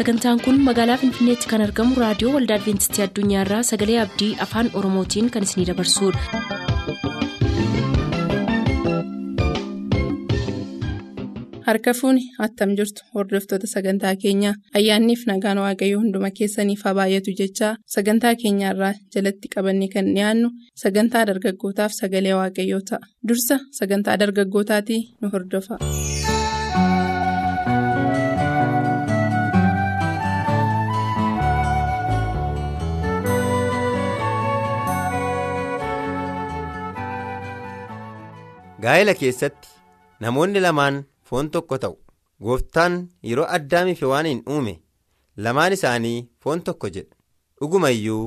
sagantaan kun magaalaa finfinneetti kan argamu raadiyoo waldaa adventistii addunyaarraa sagalee abdii afaan oromootiin kan isinidabarsudha. harka fuuni attam jirtu hordoftoota sagantaa keenyaa ayyaanniif nagaan waaqayyoo hunduma keessaniif haa baay'atu jechaa sagantaa keenyaarraa jalatti qabanne kan dhiyaannu sagantaa dargaggootaaf sagalee waaqayyoo ta'a dursa sagantaa dargaggootaatii nu hordofa. Gaa'ela keessatti namoonni lamaan foon tokko ta'u gooftaan yeroo addaamiif waan uume lamaan isaanii foon tokko jedha dhuguma iyyuu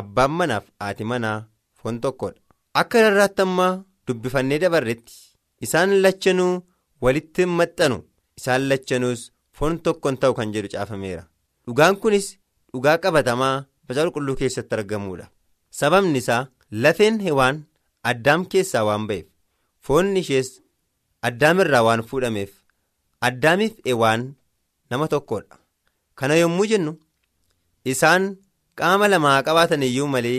abbaan manaaf haati manaa foon tokkodha akka irraatti amma dubbifannee dabarretti isaan lachanuu walitti maxxanu isaan lachanuus foon tokkon ta'u kan jedhu caafameera. Dhugaan kunis dhugaa qabatamaa macaafa qulqulluu keessatti argamuudha. Sababni isaa lafeen hewaan addaam keessaa waan ba'eef foonni ishees addaamirraa waan fuudhameef addaamiif hewaan nama tokkodha kana yommuu jennu isaan qaama lamaa qabaatan iyyuu malee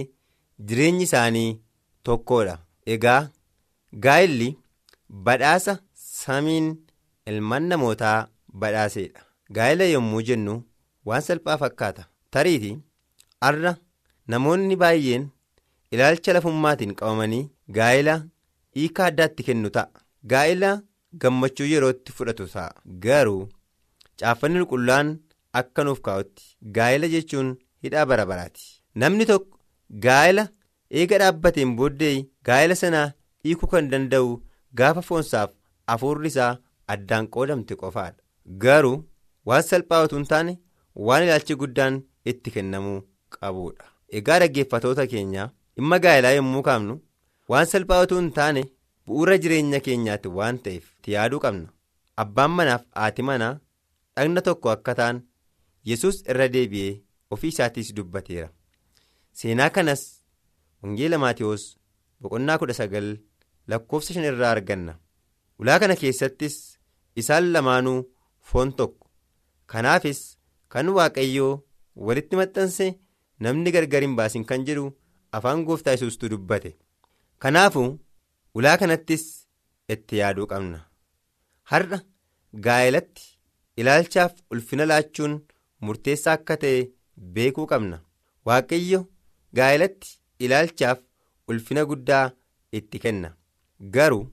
jireenyi isaanii tokkodha egaa gaa'elli badhaasa samiin ilmaan namootaa badhaaseedha gaa'ela yommuu jennu waan salphaa fakkaata. Tariiti arra namoonni baay'een ilaalcha lafummaatiin qabamanii gaa'ela hiika addaatti kennu ta'a. Gaa'ela gammachuu yerootti fudhatu ta'a. Garuu caaffanni qulqulluun akka nuuf kaa'utti gaa'ela jechuun hidhaa bara baraati. Namni tokko gaa'ela eega dhaabbateen booddee gaa'ela sanaa hiikuu kan danda'u gaafa foonsaaf hafuurri isaa addaan qoodamte qofaadha. Garuu waan salphaa utuu hin taane waan ilaalchi guddaan itti kennamuu qabuudha. Egaa dhaggeeffatoota keenya dhimma gaa'elaa yommuu kaafnu waan salphaa utuu hin taane bu'uura jireenya keenyaatti waan ta'eef yaaduu qabna. Abbaan manaaf haati manaa dhagna tokko akka ta'an yesus irra deebi'ee ofii isaatiis dubbateera. Seenaa kanas wangeela maatiyoos boqonnaa kudha sagal lakkoofsa shan irraa arganna. Ulaa kana keessattis isaan lamaanuu foon tokko. Kanaafis kan waaqayyoo walitti maxxanse namni gargar hin baasin kan jedhu afaan gooftaa yesuustuu dubbate kanaafuu ulaa kanattis itti yaaduu qabna. Har'a gaa'elatti ilaalchaaf ulfina laachuun murteessaa akka ta'e beekuu qabna. Waaqayyo gaa'elatti ilaalchaaf ulfina guddaa itti kenna. Garuu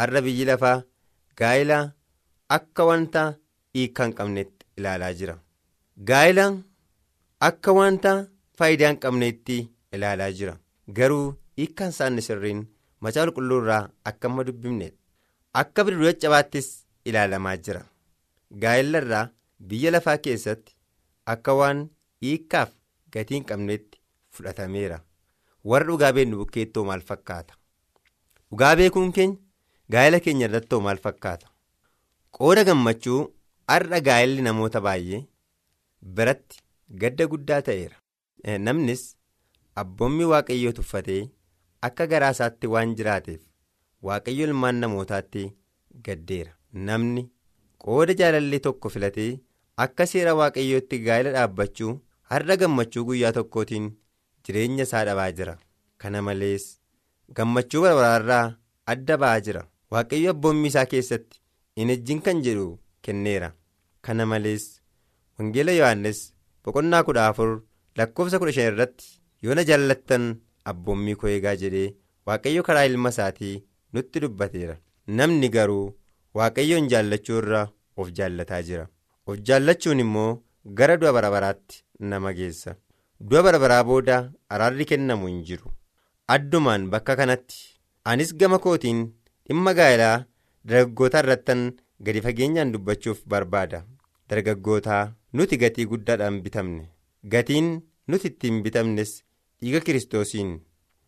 har'a biyyi lafaa gaa'elaa akka wanta hiika hin qabnetti ilaalaa jira. Gaa'elaa akka wanta faayidaa hin qabnetti ilaalaa jira. Garuu hiikkaan isaanii sirriin macaafa qulqulluu irraa akka amma dubbifneedha akka bidiruu caccabaattis ilaalamaa jira. Gaa'ela irraa biyya lafaa keessatti akka waan hiikkaaf gatii hin qabnetti fudhatameera. Warra dhugaa beeknu bukkeettoo maal fakkaata? Dhugaa beekuun keenya gaa'ela keenya irrattoo maal fakkaata? Qooda gammachuu har'a gaa'elli namoota baay'ee biratti gadda guddaa ta'eera. Namnis abboommi waaqayyoo tuffatee akka garaa isaatti waan jiraateef waaqayyo ilmaan namootaatti gaddeera. Namni qooda jaalallee tokko filatee akka seera waaqayyootti gaa'ela dhaabbachuu har'a gammachuu guyyaa tokkootiin jireenya isaa dhabaa jira. Kana malees gammachuu barbaraarraa adda ba'aa jira. Waaqayyo abboommi isaa keessatti hin ejjiin kan jedhu kenneera. Kana malees wangeela yohannis boqonnaa kudha afur lakkoofsa kudha shan irratti yoo na jaallattan abboommii koo eegaa jedhee waaqayyo karaa ilma isaatii nutti dubbateera. Namni garuu waaqayyoon jaallachuu irra of jaallataa jira. Of jaallachuun immoo gara du'a barbaraatti nama geessa. Du'a barbaraa booda araarri kennamu hin jiru. Addumaan bakka kanatti anis gama kootiin dhimma gaa'elaa dargaggoota irrattan gadi fageenyaan dubbachuuf barbaada. Dargaggootaa nuti gatii guddaadhaan bitamne. Gatiin nuti ittiin bitamnes dhiiga kiristoosiin.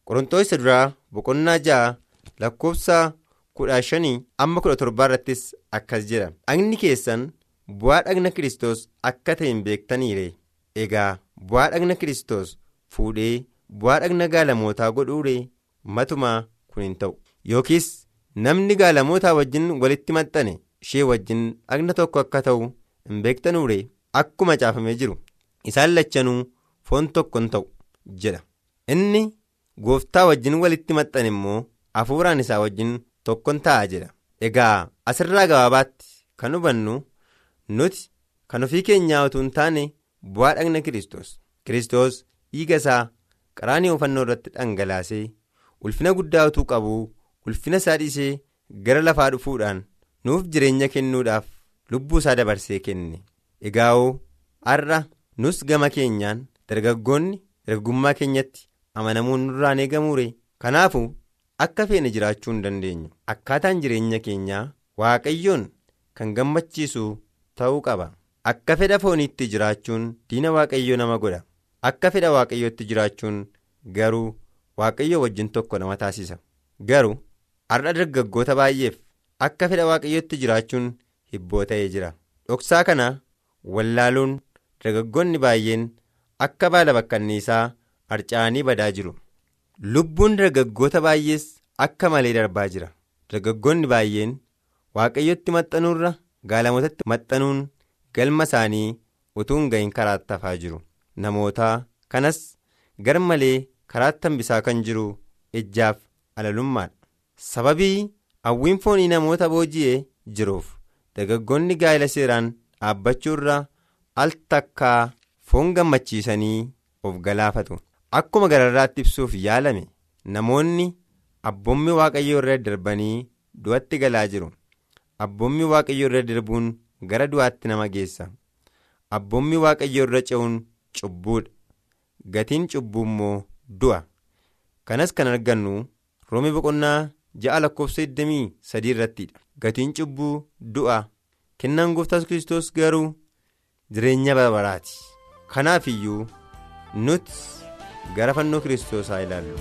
Qorontoos isa duraa boqonnaa ja'a lakkoofsa kudha shanii amma kudha torbaa irrattis akkas jedha dhagni keessan bu'aa dhagna kiristoos akka ta'e hin beektaniire. Egaa bu'aa dhagna kiristoos fuudhee bu'aa dhagna gaalamootaa godhuure matumaa kun hin ta'u. Yookiis namni gaalamootaa wajjin walitti maxxane ishee wajjin dhagna tokko akka ta'u hin beektanuure akkuma caafamee jiru. Isaan lachanuu foon tokko hin ta'u jedha. Inni gooftaa wajjin walitti maxxan immoo hafuuraan isaa wajjin tokkon ta'a jedha. Egaa asirraa gabaabaatti kan hubannu nuti kan ofii keenyaa utuu hin taane bu'aa dhagna kiristoos. Kiristoos dhiiga isaa qaraanii oofannoo irratti dhangalaasee ulfina guddaa utuu qabu ulfina isaa dhiisee gara lafaa dhufuudhaan nuuf jireenya kennuudhaaf lubbuu isaa dabarsee kenne. Egaa'oo har'a nus gama keenyaan dargaggoonni dargaggummaa keenyatti amanamuun nurraan eegamuure kanaafu akka feene jiraachuu hin dandeenyu akkaataan jireenya keenyaa waaqayyoon kan gammachiisu ta'uu qaba. Akka fedha fooniitti jiraachuun diina waaqayyoo nama godha. Akka fedha waaqayyootti jiraachuun garuu waaqayyoo wajjin tokko nama taasisa. Garuu har'a dargaggoota baay'eef akka fedha waaqayyootti jiraachuun hibboo ta'ee jira. Dhoksaa kana wallaaluun dargaggoonni baay'een akka baala bakkanniisaa harca'anii badaa jiru. Lubbuun dargaggoota baay'ees akka malee darbaa jira. Dargaggoonni baay'een waaqayyotti maxxanuurra gaalamotatti maxxanuun galma isaanii utuu hin gahin karaatti hafaa jiru. Namoota kanas gar malee karaatti hambisaa kan jiru ejjaaf alalummaadha sababii hawwiin foonii namoota booji'ee jiruuf dargaggoonni gaa'ela seeraan dhaabbachuurra al takkaa foon gammachiisanii of galaafatu. Akkuma gararraatti ibsuuf yaalame namoonni abboommi waaqayyoo irra darbanii du'atti galaa jiru. Abboommi waaqayyoo irra darbuun gara du'aatti nama geessa. Abboommi waaqayyoo irra ce'uun cubbuudha gatiin cubbuu immoo du'a. Kanas kan argannu roomii boqonnaa ja'a lakkoofsa 23 irrattidha gatiin cubbuu du'a. Kennaan gooftaas kiristoos garuu jireenya barbaraati kanaaf iyyuu nuti gara fannoo kiristoos haa ilaallu.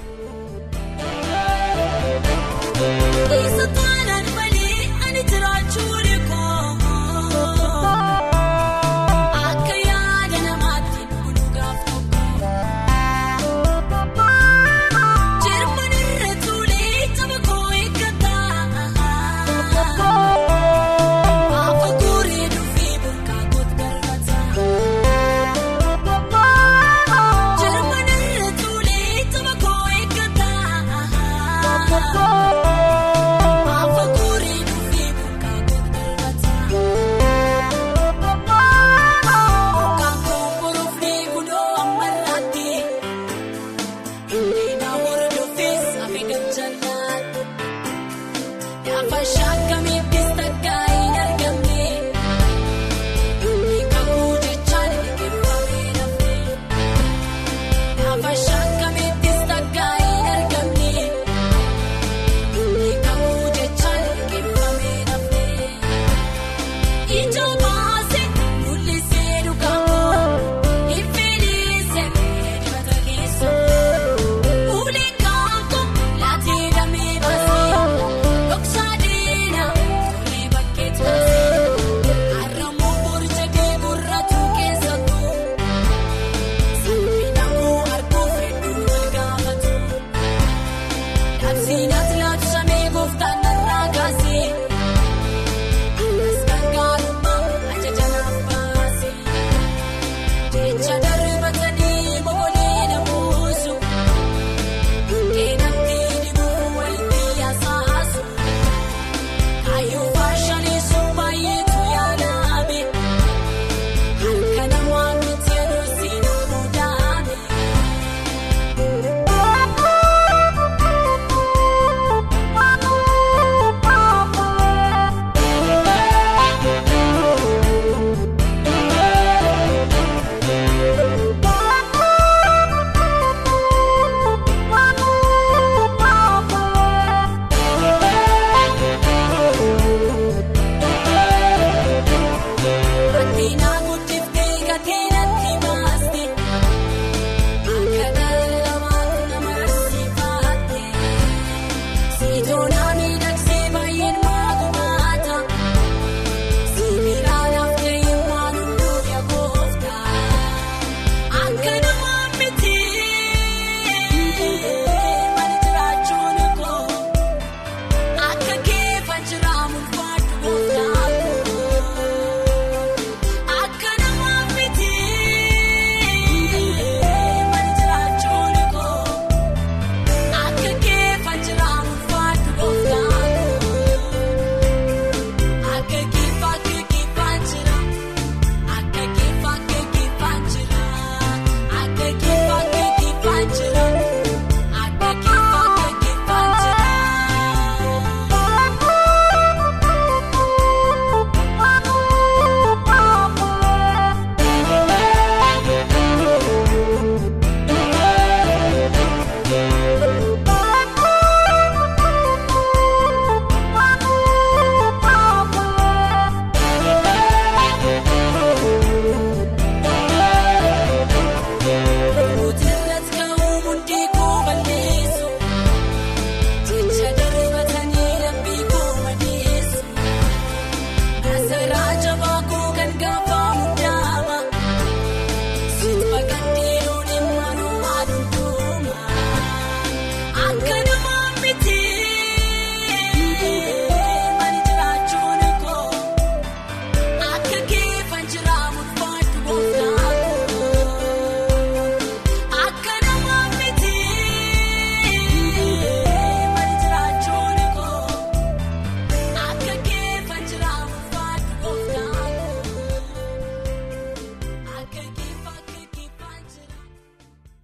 faixa caminhada.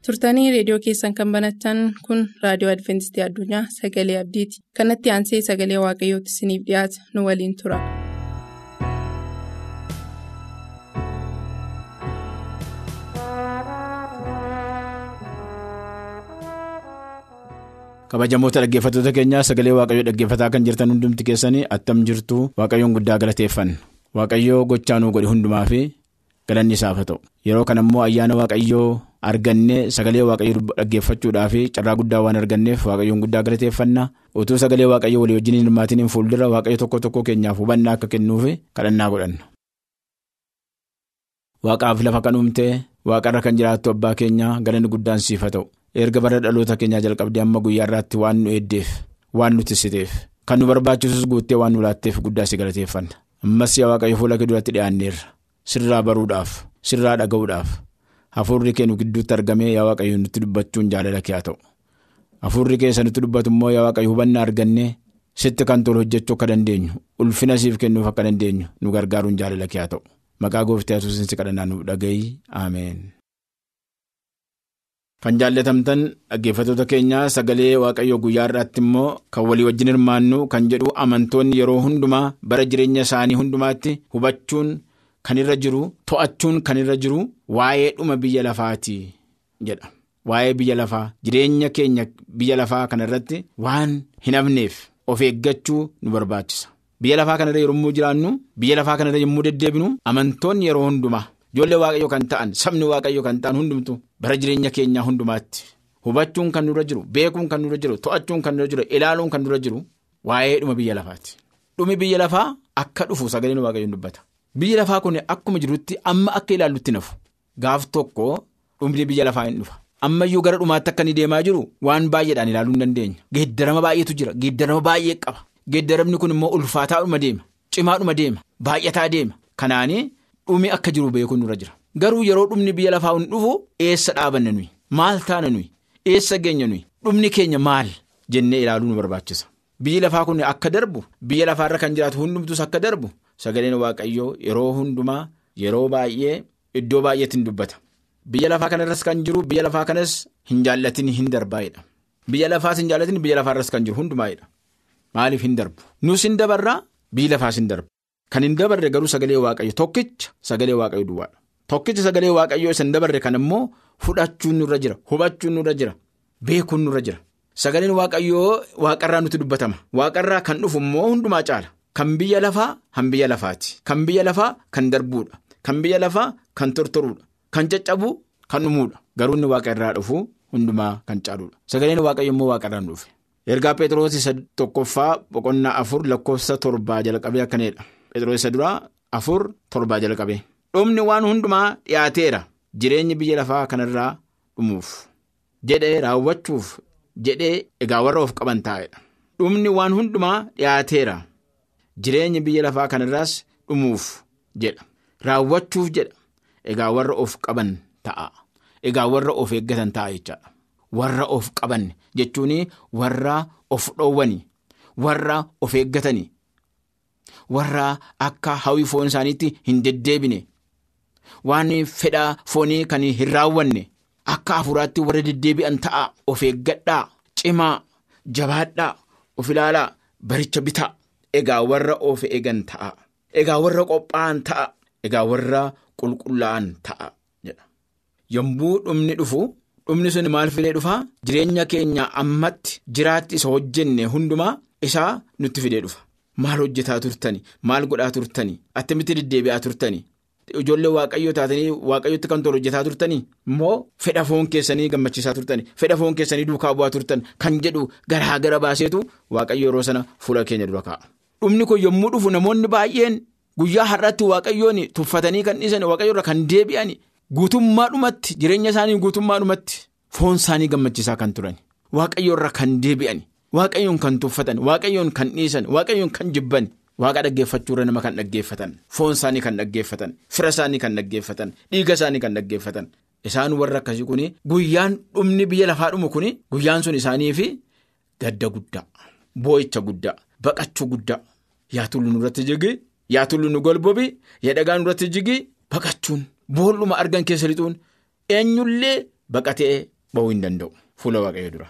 Turtanii reediyoo keessan kan banatan kun raadiyoo adventistii addunyaa sagalee abdiiti. Kanatti aansee sagalee waaqayyootti isiniif dhiyaata nu waliin tura. kabajamoota dhaggeeffattoota keenyaa sagalee waaqayyoo dhaggeeffataa kan jirtan hundumti keessanii attam jirtu waaqayyoon guddaa galateeffanna waaqayyoo gochaa nuu godhe hundumaa fi galanni isaaf ta'u. Yeroo kana immoo ayyaana waaqayyoo argannee sagalee waaqayyoo dhaggeeffachuudhaa fi carraa guddaa waan arganneef waaqayyoon guddaa galateeffanna utuu sagalee waaqayyoo walii wajjin hirmaatiin fuuldura waaqayyo tokko tokko keenyaaf hubannaa akka kennuuf kadhannaa godhanna. waaqaaf lafa kan uumtee waaqarra kan jiraattu abbaa keenyaa galanni guddaan siif haa ta'u. erga bara dhaloota keenyaa jalqabdee amma guyyaa irraatti waan nu eeddeef waan nu tissiteef kan nu barbaachisus guuttee waan nu laatteef guddaa si galateeffanna ammas yaa waaqayyo fuula kee duratti dhiyaanneerra sirraa baruudhaaf sirraa dhaga'uudhaaf hafuurri kee nu gidduutti argamee yaa waaqayyo nutti dubbachuun jaalala kee haa ta'u. Hafuurri kee isa nutti dubbatu immoo yaa waaqayyo hubannaa argannee sitti kan tolu hojjechuu akka dandeenyu ulfina siif kennuuf akka dandeenyu nu gargaaruun jaalala kee haa ta'u. Maqaa gooftaa yesuusiin kadhannaa nuuf dhaga'i ameen. Kan jaallatamtan dhaggeeffattoota keenyaa sagalee waaqayyoo guyyaa irraatti immoo kan walii wajjin hirmaannu kan jedhu amantoonni yeroo hundumaa bara jireenya isaanii hundumaatti hubachuun kan irra jiru to'achuun kan irra jiru waa'ee dhuma biyya lafaati jedha. Waa'ee biyya lafaa jireenya keenya biyya lafaa kana irratti waan hin hafneef of eeggachuu nu barbaachisa. Biyya lafaa kanarra yommuu jiraannu biyya lafaa kanarra yommuu deddeebinu amantoonni yeroo hundumaa. Ijoollee waaqayyo kan ta'an sabni waaqayyo kan ta'an hundumtu bara jireenya keenyaa hundumaatti hubachuun kan nurra jiru beekuun kan nurra jiru to'achuun kan nurra jiru ilaaluun kan nurra jiru waa'ee dhuma biyya lafaati. Dhumi biyya lafaa akka dhufu sagaleen waaqayyoon dubbata. Biyyi lafaa kun akkuma jirutti amma akka ilaallutti nafu. Gaaf tokko dhumni biyya lafaa hin dhufa. Ammayyuu gara dhumaatti akka inni deemaa jiru waan baay'eedhaan ilaaluu hin dandeenya. Geeddarama baay'eetu jira. Geeddarama baay'ee qaba. Geeddaramni kun immoo ulfaataadhuma deema. Cimaadhuma deema. Baay'ataa deema. Kanaanii. Dhumi akka jiru beekuun nurra jira. Garuu yeroo dhumni biyya lafaa hin dhufu eessa dhaabanna nuyi? Maal taana nuyi? Eessa geenya nuyi? Dhumni keenya maal? Jennee ilaaluu nu barbaachisa. Biyyi lafaa kun akka darbu biyya lafaarra kan jiraatu hundumtus akka darbu sagaleen waaqayyoo yeroo hundumaa yeroo baay'ee iddoo baay'eetti hin dubbata biyya lafaa kanarras kan jiru biyya lafaa kanas hin jaallatin hin darbaa'edha biyya lafaas hin jaallatin biyya lafaarras kan jiru hundumaa'edha maaliif hin darbu nus hin dabarraa biyyi lafaas hin darbu. Kan hin dabarre garuu sagalee waaqayyo tokkicha sagalee waaqayyo duwwaadha. Tokkicha sagalee waaqayyoo isa hin dabarre kan immoo fudhachuun nurra jira hubachuun nurra jira beekuun nurra jira. Sagaleen waaqayyoo waaqarraa nuti dubbatama. Waaqarraa kan dhufu immoo hundumaa caala. Kan biyya lafaa kan biyya lafaati. Kan biyya lafaa kan darbuudha. Kan biyya lafaa kan tortoruudha. Kan caccabu kan dhumuudha. Garuu inni waaqarraa dhufu hundumaa kan caaluudha. Sagaleen waaqayyo immoo waaqarraan dhufe. Ergaa Pheexroos isa tokkoffaa boqonnaa afur lakkoofsa torbaa jalqabee akkanidha. Pheexroos isa duraa afur torbaa jalqabee. Dhumni waan hundumaa dhiyaateera jireenyi biyya lafaa kanarraa dhumuuf jedhee raawwachuuf jedhee egaa warra of qaban taa'edha. Dhumni waan hundumaa dhiyaateera jireenyi biyya lafaa kanarraas dhumuuf jedha. Raawwachuuf jedha. Egaa warra of qaban ta'a. Egaa warra of eeggatan ta'a jechaadha. Warra of qaban jechuun warra of dhoowwani warra of eeggatani warra akka hawwi foon isaaniitti hin deddeebine waan fedha foonii kan hin raawwanne akka hafuuraatti warra deddeebi'an ta'a of eeggadhaa cimaa jabaadhaa of ilaalaa baricha bitaa egaa warra of eegan ta'a. Egaa warra qophaa'an ta'a. Egaa warra qulqullaa'an ta'a jedha. Yommuu dhumni dhufu. dhumni sun maal fidee dhufaa jireenya keenya ammatti jiraatti isa hojjenne hundumaa isaa nutti fidee dhufa. Maal hojjetaa turtani? Maal godhaa turtani? Attamitti deddeebi'aa turtani? Ijoollee waaqayyoo taatanii waaqayyotti kan tolu hojjetaa turtanii immoo fedha foon keessanii gammachiisaa turtani? Fedha foon keessanii duukaa bu'aa turtan kan jedhu garaa gara baaseetu waaqayyo yeroo sana fuula keenya dura kaa'a. Dhumni kun yommuu dhufu namoonni baay'een guyyaa har'aatti waaqayyoon tuffatanii kan dhiisan waaqayyo irra kan deebi'an. Guutummaadhumatti jireenya isaanii guutummaadhumatti foon isaanii gammachiisaa kan turan waaqayyo irra kan deebi'an waaqayyoon kan tuffatan waaqayyoon kan dhiisan waaqayyoon kan jibban waaqa dhaggeeffachuurra nama kan dhaggeeffatan foon isaanii kan dhaggeeffatan fira isaanii kan dhaggeeffatan dhiiga isaanii kan dhaggeeffatan isaan warra akkasii kun guyyaan dhumni biyya lafaa dhumu kun guyyaan sun isaaniif gadda guddaa boo'icha guddaa baqachuu guddaa yaa tullu nurratti jigi yaa tullu nu golbobi yaa dhagaa nurratti jigi baqachuun. Boolluma argan keessa lixuun eenyullee baqatee ba'uu hin danda'u fuula waaqayyo dura.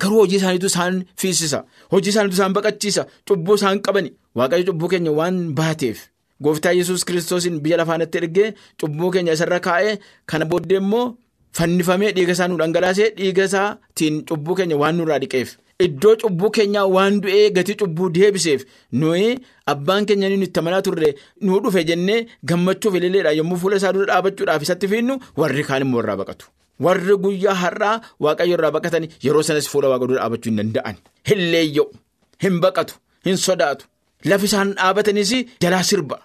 Garuu hojii isaaniitu isaan fiisisa hojii isaaniitu isaan baqachiisa cubbuu isaan qabani waaqayyo cubbuu keenya waan baateef gooftaa yesus kiristoosiin biyya lafaanatti ergee cubbuu keenya isarra kaa'ee kana booddee immoo fannifamee dhiiga isaa nu dhangalaasee dhiiga isaatiin cubbuu keenya waan nurraa dhiqeef iddoo cubbuu keenyaa waan du'ee gatii cubbuu deebiseef nuyi abbaan keenya ni itti amanaa turre nu dhufe jennee gammachuuf ililleedha yommuu fuula isaa dura dhaabachuudhaaf isatti fiinnu warri kaan immoo irraa baqatu. warri guyyaa har'aa waaqayyo irraa baqatan yeroo sanas fuula waaqa dura dhaabachuu hin danda'an. Hin leeyya'u hin baqatu hin sodaatu. Lafi isaan dhaabatanis jalaa sirba.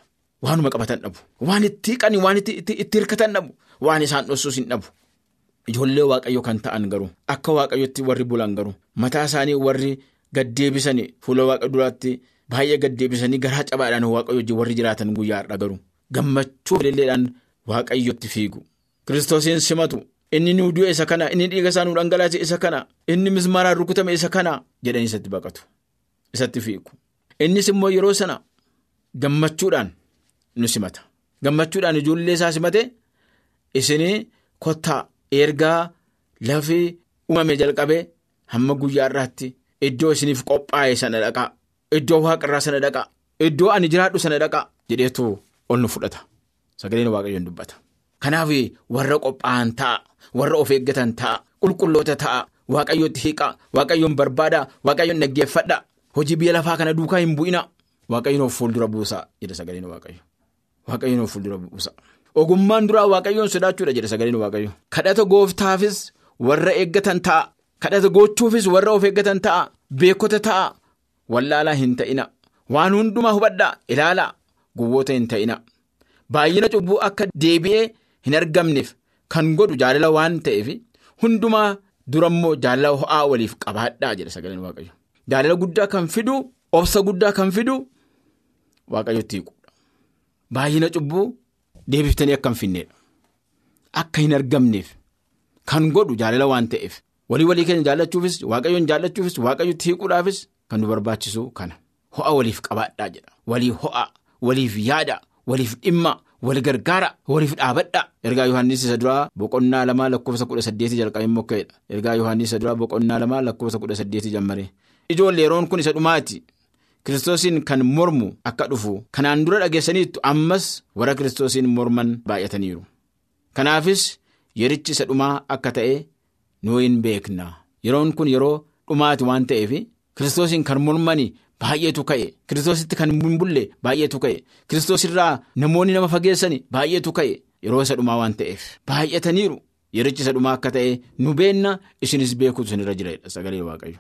Waanuma qabatan dhabu. Waan itti hiiqanii waan itti hirkatan dhabu. Waan isaan dhossuus hin dhabu. Ijoollee waaqayyo kan ta'an garuu akka waaqayyotti warri bulan garuu mataa isaanii warri gaddeebisanii fuula waaqa duraatti baay'ee gaddeebisanii garaa cabaadhaan waaqayyo wajjin warri jiraatan guyyaa har'a garuu gammachuu ililleedhaan waaqayyotti fiigu. Kiristoosiin simatu. Inni nu du'e isa kana inni dhiiga isaa nu dhangalaase isa kana inni mismaaraan rukutame isa kana jedhanii isatti baqatu. Isatti fiigu. Innis immoo yeroo sana gammachuudhaan nu simata. Gammachuudhaan ijoollee isaa simate isinii kottaa ergaa lafi uumame jalqabee hamma guyyaa irraatti iddoo isiniif qophaa'e sana dhaqaa iddoo waaqarraa sana dhaqaa iddoo ani jiraadhu sana dhaqaa jedheetu ol nu fudhata. Sagaleen waaqayyoon dubbata. Kanaaf warra qophaa'an ta'a warra of eeggatan ta'a qulqulloota ta'a waaqayyootti hiiqa waaqayyoon barbaada waaqayyoon dhaggeeffadha hojii biyya lafaa kana duukaa hin bu'ina. Waaqayyoon of fuuldura buusa jedha sagaleen waaqayyo. Waaqayyoon of fuuldura buusa ogummaan duraa waaqayyoon sodaachuudha jedha sagaleen waaqayyo. Kadhata gooftaafis warra eeggatan ta'a. Kadhata gochuufis warra of eeggatan ta'a. Beekota ta'a. Wallaalaa hin ta'ina. Waan hundumaa hubadhaa. Ilaalaa. Gowwoota hin ta'ina. Baay'ina cubbuu akka deebi'ee. hin argamneef kan godhu jaalala waan ta'eef hundumaa durammoo jaalala ho'aa waliif qabaadhaa jedha sagaleen waaqayyo. Jaalala guddaa kan fidu obsa guddaa kan fidu waaqayyotti hiikuudha baay'ina cubbuu deebiftanii akka hin finneedha akka hin argamneef kan godhu jaalala waan ta'eef walii walii keenya jaallachuufis waaqayyoon jaallachuufis waaqayyotti hiikuudhaafis kan nu barbaachisu kana. Ho'a waliif qabaadhaa jedha. Walii ho'a waliif yaada waliif dhimma. wal gargaara waliif dhaabadha. Ergaa yohaannis isa duraa boqonnaa lamaa lakkoofsa kudha saddeetii jalqabee mokkeedha ergaa yohaannis isa duraa boqonnaa lamaa lakkoofsa kudha saddeetii jalqabee ijoollee yeroon kun isa dhumaati kiristoosiin kan mormu akka dhufu kanaan dura dhageessaniittu ammas warra kiristoosiin morman baay'ataniiru. Kanaafis yerichi isa dhumaa akka ta'e nuu hin beekna. Yeroon kun yeroo dhumaati waan ta'eef kiristoosiin kan mormani. Baay'eetu ka'e. Kiristoositti kan hin bulle baay'eetu ka'e. Kiristoosirraa namoonni nama fageessani baay'eetu ka'e. Yeroo isa dhumaa waan ta'eef baay'ataniiru. Yerichi isa dhumaa akka ta'e nu beenna isinis beekuutu isinirra jira sagalee waaqayyo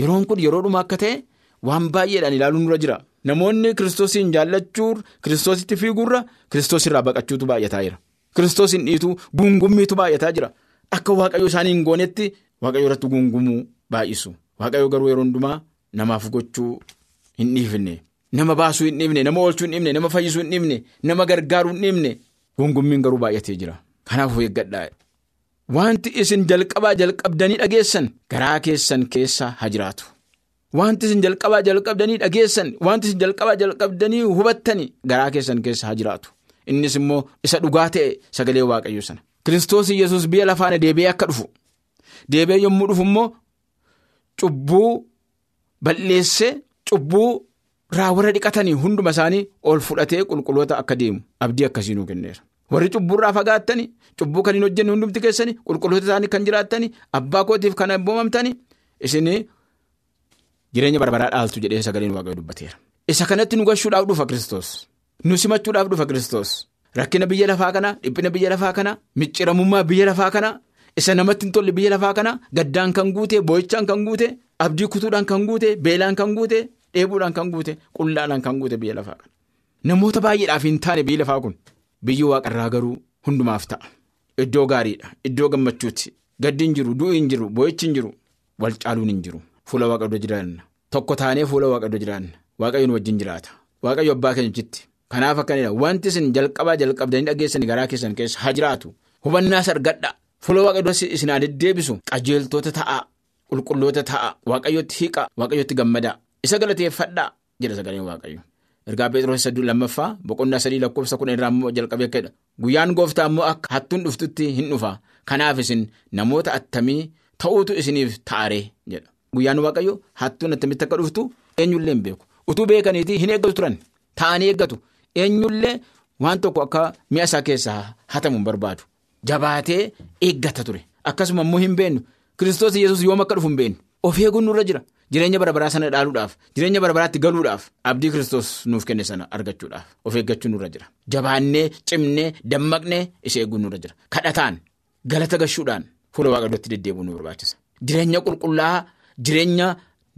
yeroon kun yeroo dhumaa akka ta'e waan baay'eedhaan ilaaluun nurra jira. Namoonni kiristoosiin jaallachuun kiristoositti fiiguurra kiristoosirraa baqachuutu baay'ataa jira. Kiristoosiin dhiituu guungummiitu baay'ataa jira. Akka waaqayyo isaanii hin goonetti waaqayyo irratti guungumuu baay'isu. Waaqayyo garuu yeroo hundumaa namaaf gochuu. Hin dhiifne nama baasuu hin dhiifne nama oolchuu hin dhiifne nama fayyisuu hin dhiifne nama gargaaruu hin dhiifne gungummiin garuu baay'atee jira. Kanaaf eeggadhaa. Wanti isin jalqabaa jalqabdanii dhageessan garaa keessan keessa haa jiraatu wanti isin jalqabaa jalqabdanii dhageessan wanti isin jalqabaa jalqabdanii hubattanii garaa keessan keessa haa jiraatu innis immoo isa dhugaa ta'e sagalee waaqayyo sana kiristoos yesus biyya lafaana deebi'ee akka dhufu deebi'ee yommuu dhufu immoo cubbuu balleessee. Cubbuu irraa warra dhiqatanii hunduma isaanii ol fudhatee qulqulloota akka deemu abdii akkasii nuu kenneera. Warri cubburraa fagaattanii cubbuu kan hin hojjenne hundumti keessanii qulqulloota isaanii kan jiraattanii abbaa kootiif kan abboomamtanii isin jireenya barbaraa dhaaltu jedhee sagaleen waaqayyo dubbateera. Isa kanatti nu gashuudhaaf dhufa Kiristoos. Nu simachuudhaaf dhufa Kiristoos. Rakkina biyya lafaa kana dhiphina biyya lafaa kana micciramummaa biyya lafaa kana isa namatti hin tolle biyya lafaa kana gaddaan kan guute boo'ichaan kan guute abdii kutuudhaan kan guute beelaan kan guute. Dheebuudhaan kan guute qullaadhaan kan guute biyya lafaa kana namoota baay'eedhaaf hin taane biyyi lafaa kun biyyi waaqarraa garuu hundumaaf ta'a iddoo gaariidha iddoo gammachuuti gaddi hin jiru du'i hin jiru boo'ichi hin jiru wal caaluun hin jiru fuula waaqayyoo jiraanna. Tokko taanee fuula waaqayyoo jiraanna. Waaqayyoon wajjin jiraata. Waaqayyo abbaa keenyachitti kanaaf akkanidha wanti isin jalqabaa jalqabdanii dhageessanii garaa keessan keessa haa jiraatu hubannaas argadha fuula waaqayyoo isin haa deddeebisu qajeeltoota ta'a. Qulqulloota ta'a. Waaqayyootti hiiqa. Waaqayyootti gammada. Isa galateeffadhaa jedha sagaleen waaqayyo. Ergaa Pheexroos sadii lammaffaa boqonnaa sadii lakkoofsa kudha irraa immoo jalqabee akka guyyaan gooftaa immoo akka hattuun dhuftutti hin dhufa. Kanaaf isin namoota attamii ta'uutu isiniif ta'aree jedha guyyaan waaqayyo hattuun attamitti akka dhuftu eenyullee hin beeku. Utuu beekaniitii hin eeggatu turan. Ta'anii eeggatu. Eenyullee waan tokko akka mi'a isaa keessaa hatamu hin barbaadu. Jabaatee eeggata ture. Akkasuma immoo hin beennu kiristoos yesus yoom akka dhufu hin beennu of eeguun nurra jira. Jireenya barabaraa sana dhaaluudhaaf jireenya barabaraatti galuudhaaf abdii kiristoos nuuf kenne sana argachuudhaaf of eeggachuu nurra jira. Jabaannee cimnee dammaqnee isa eeguun nurra jira. Kadhataan galata gashuudhaan fuula waaqayyootti deddeebi'uu nu barbaachisa. Jireenya qulqullaa'aa jireenya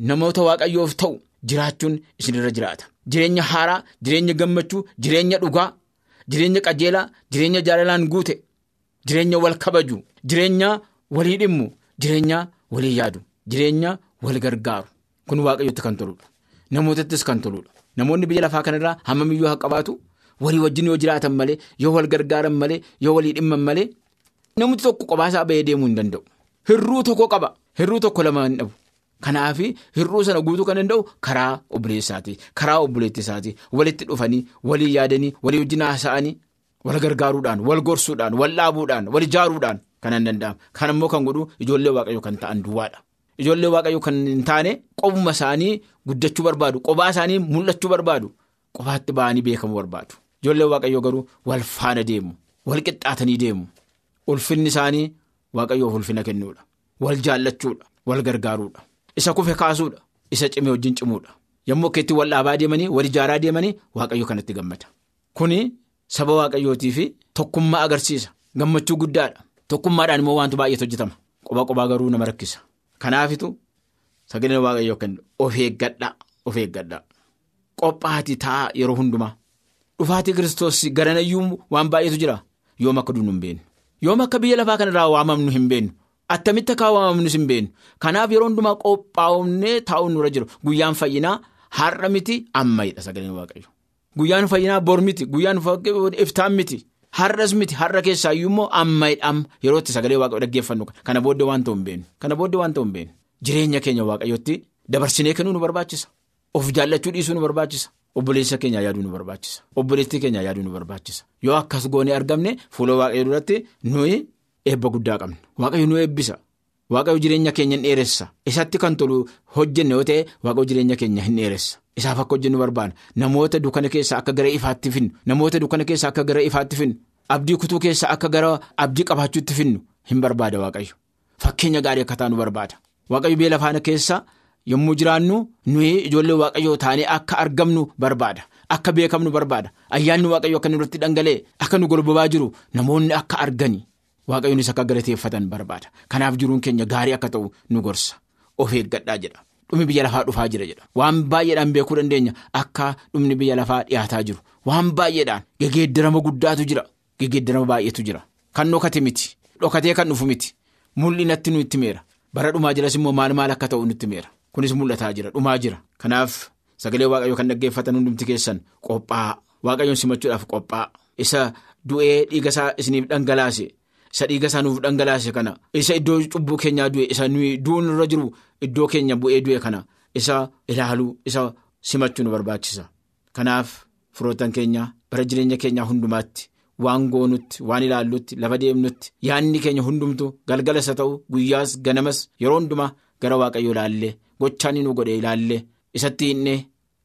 namoota waaqayyoof ta'u jiraachuun isinirra jiraata. Jireenya haaraa jireenya gammachuu jireenya dhugaa jireenya qajeelaa jireenya jaalalaan guute jireenya wal kabaju jireenya walii dhimmu jireenya walii yaadu jireenya. wal gargaaru. Kun waaqayyotti kan toludha. Namootattis kan toludha. Namoonni biyya lafaa kanarraa hammamiyyuu haa qabaatu? Walii wajjin yoo jiraatan malee yoo wal gargaaran malee yoo walii dhimman malee namni tokko qobaasaa bahee deemuu hin danda'u. Hirruu tokko qaba. Hirruu tokko lama hin dhabu kanaaf hirruu sana guutuu kan danda'u karaa obboleessaati. Karaa obboleettisaati walitti dhufanii walii yaadanii walii wajjin haasa'anii wal gargaaruudhaan wal gorsuudhaan wal dhaabuudhaan wal ijaaruudhaan kan hin danda'amu kan immoo kan godhu ijoollee waaqayyoo kan ta'an duwwaadha. Ijoollee waaqayyoo kan hin taane qobuma isaanii guddachuu barbaadu qobaa isaanii mul'achuu barbaadu qobaatti ba'anii beekamuu barbaadu. Ijoollee waaqayyoo garuu wal faana deemu wal qixxaatanii deemu. Ulfinni isaanii waaqayyoof ulfina kennuudha. Wal jaallachuudha wal gargaaruudha isa kufe kaasuudha isa cimee wajjin cimuudha yommuu akka itti wal dhaabaa deemanii wal ijaaraa deemanii waaqayyoo kanatti gammada. Kuni saba waaqayyootii fi tokkummaa agarsiisa gammachuu guddaadha. Tokkummaadhaan immoo wantu baay'eetu hojjetama. Qoba qobaa garuu nama rakkisa. Kanaafitu sagaleen waaqayyoo kennu. Of eeggadhaa of eeggadhaa qophaati taa'aa yeroo hundumaa. Dhufaatii kiristoos garanayyuu waan baay'eetu jira. Yoom akka duunu hin beennu yoom akka biyya lafaa kanarraa waamamnu hin beennu attamitti akka waamamnus hin beennu kanaaf yeroo hundumaa qophaa'umnee taa'uun nurra jiru. Guyyaan fayyinaa har'a miti ammayidha sagaleen waaqayyo guyyaan fayyinaa bor miti guyyaan iftaan miti. Har'as miti har'a keessaayyuu immoo ammayidha amma yerootti sagalee waaqayyoo dhaggeeffannu kana booddee waan ta'u hin beenu kana booddee waan ta'u hin beenu jireenya keenya waaqayyootti dabarsinee kennuu nu barbaachisa. Of jaallachuu dhiisuu nu barbaachisa. Obboleessa keenya yaaduu nu barbaachisa. Obboleettii keenya yaaduu nu barbaachisa. Yoo akkas goonee argamne fuula waaqayyoo duratti nuyi eebba guddaa qabna. Waaqayyo nu eebbisa. Waaqayyo jireenya keenya hin dheeressa. Isatti kan tolu hojjenne yoo ta'e waaqayyo jireenya keenya hin dheeressa. Isaaf akka hojjennu barbaada. Namoota dukkana keessaa akka gara ifaatti finnu. Namoota dukkana keessaa akka gara ifaatti finnu. Abdii kutuu keessaa akka gara abdii qabaachuutti finnu. Hin barbaada waaqayyo. Fakkeenya gaarii akka taanu barbaada. Waaqayyo biyya lafaa keessaa yommuu jiraannu nuyi ijoollee waaqayyoo taanee akka argamnu barbaada. Akka beekamnu barbaada. Ayyaanni waaqayyo akka nurratti dhangala'e akka nu golbobaa jiru namoonni akka argani waaqayyonis akka galateeffatan barbaada. Kanaaf jiruun keenya gaarii akka ta'u nu gorsa. Of eeggadhaa jedha. Dhumni biyya lafaa dhufaa jira jedha. Waan baay'eedhaan beekuu dandeenya. Akka dhumni biyya lafaa dhiyaataa jiru. Waan baay'eedhaan gegeeddarama guddaatu jira. Gegeeddarama baay'eetu jira. Kan dhokate miti. Dhokatee kan dhufu miti. Mul'inatti nu itti meera. Bara dhumaa jiras immoo maal maal akka ta'u nutti meera. Kunis mul'ataa jira. Dhumaa jira. Kanaaf sagalee waaqayyoo kan dhaggeeffatan hundumti keessan qophaa. Waaqayyoon simachuudhaaf qophaa. Isa du'ee dhiiga isaa isiniif dhangalaase. Isa dhiiga isaa nuuf dhangalaase kana. Isa iddoo cubbuu keenyaa du'e isa nuyi du'uun irra jiru iddoo keenya bu'ee du'e kana. Isa ilaaluu isa simachuu nu barbaachisa. Kanaaf firoottan keenya bara jireenya keenyaa hundumaatti waan goonutti waan ilaallutti lafa deemnutti yaadni keenya hundumtu galgala isa ta'u guyyaas ganamas yeroo hundumaa gara waaqayyoo ilaallee gochaan nu godhe ilaallee isatti hinnee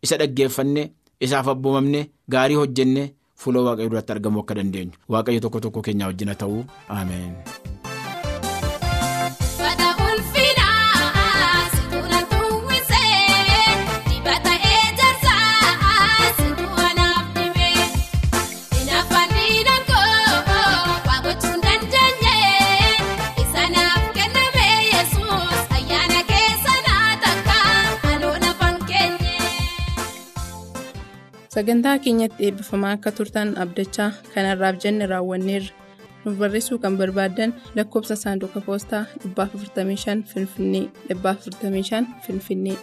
isa dhaggeeffanne isaaf abboomamne gaarii hojjenne. Fuula waaqayyoo duratti argamuu akka dandeenyu waaqayyo tokko tokko keenya wajjina ta'uu ameen. Sagantaa keenyatti eebbifamaa akka turtan abdachaa kanarraaf jenne raawwanneerra nuuf barreessuu kan barbaaddan lakkoobsa saanduqa poostaa 455 finfinnee 455 finfinnee.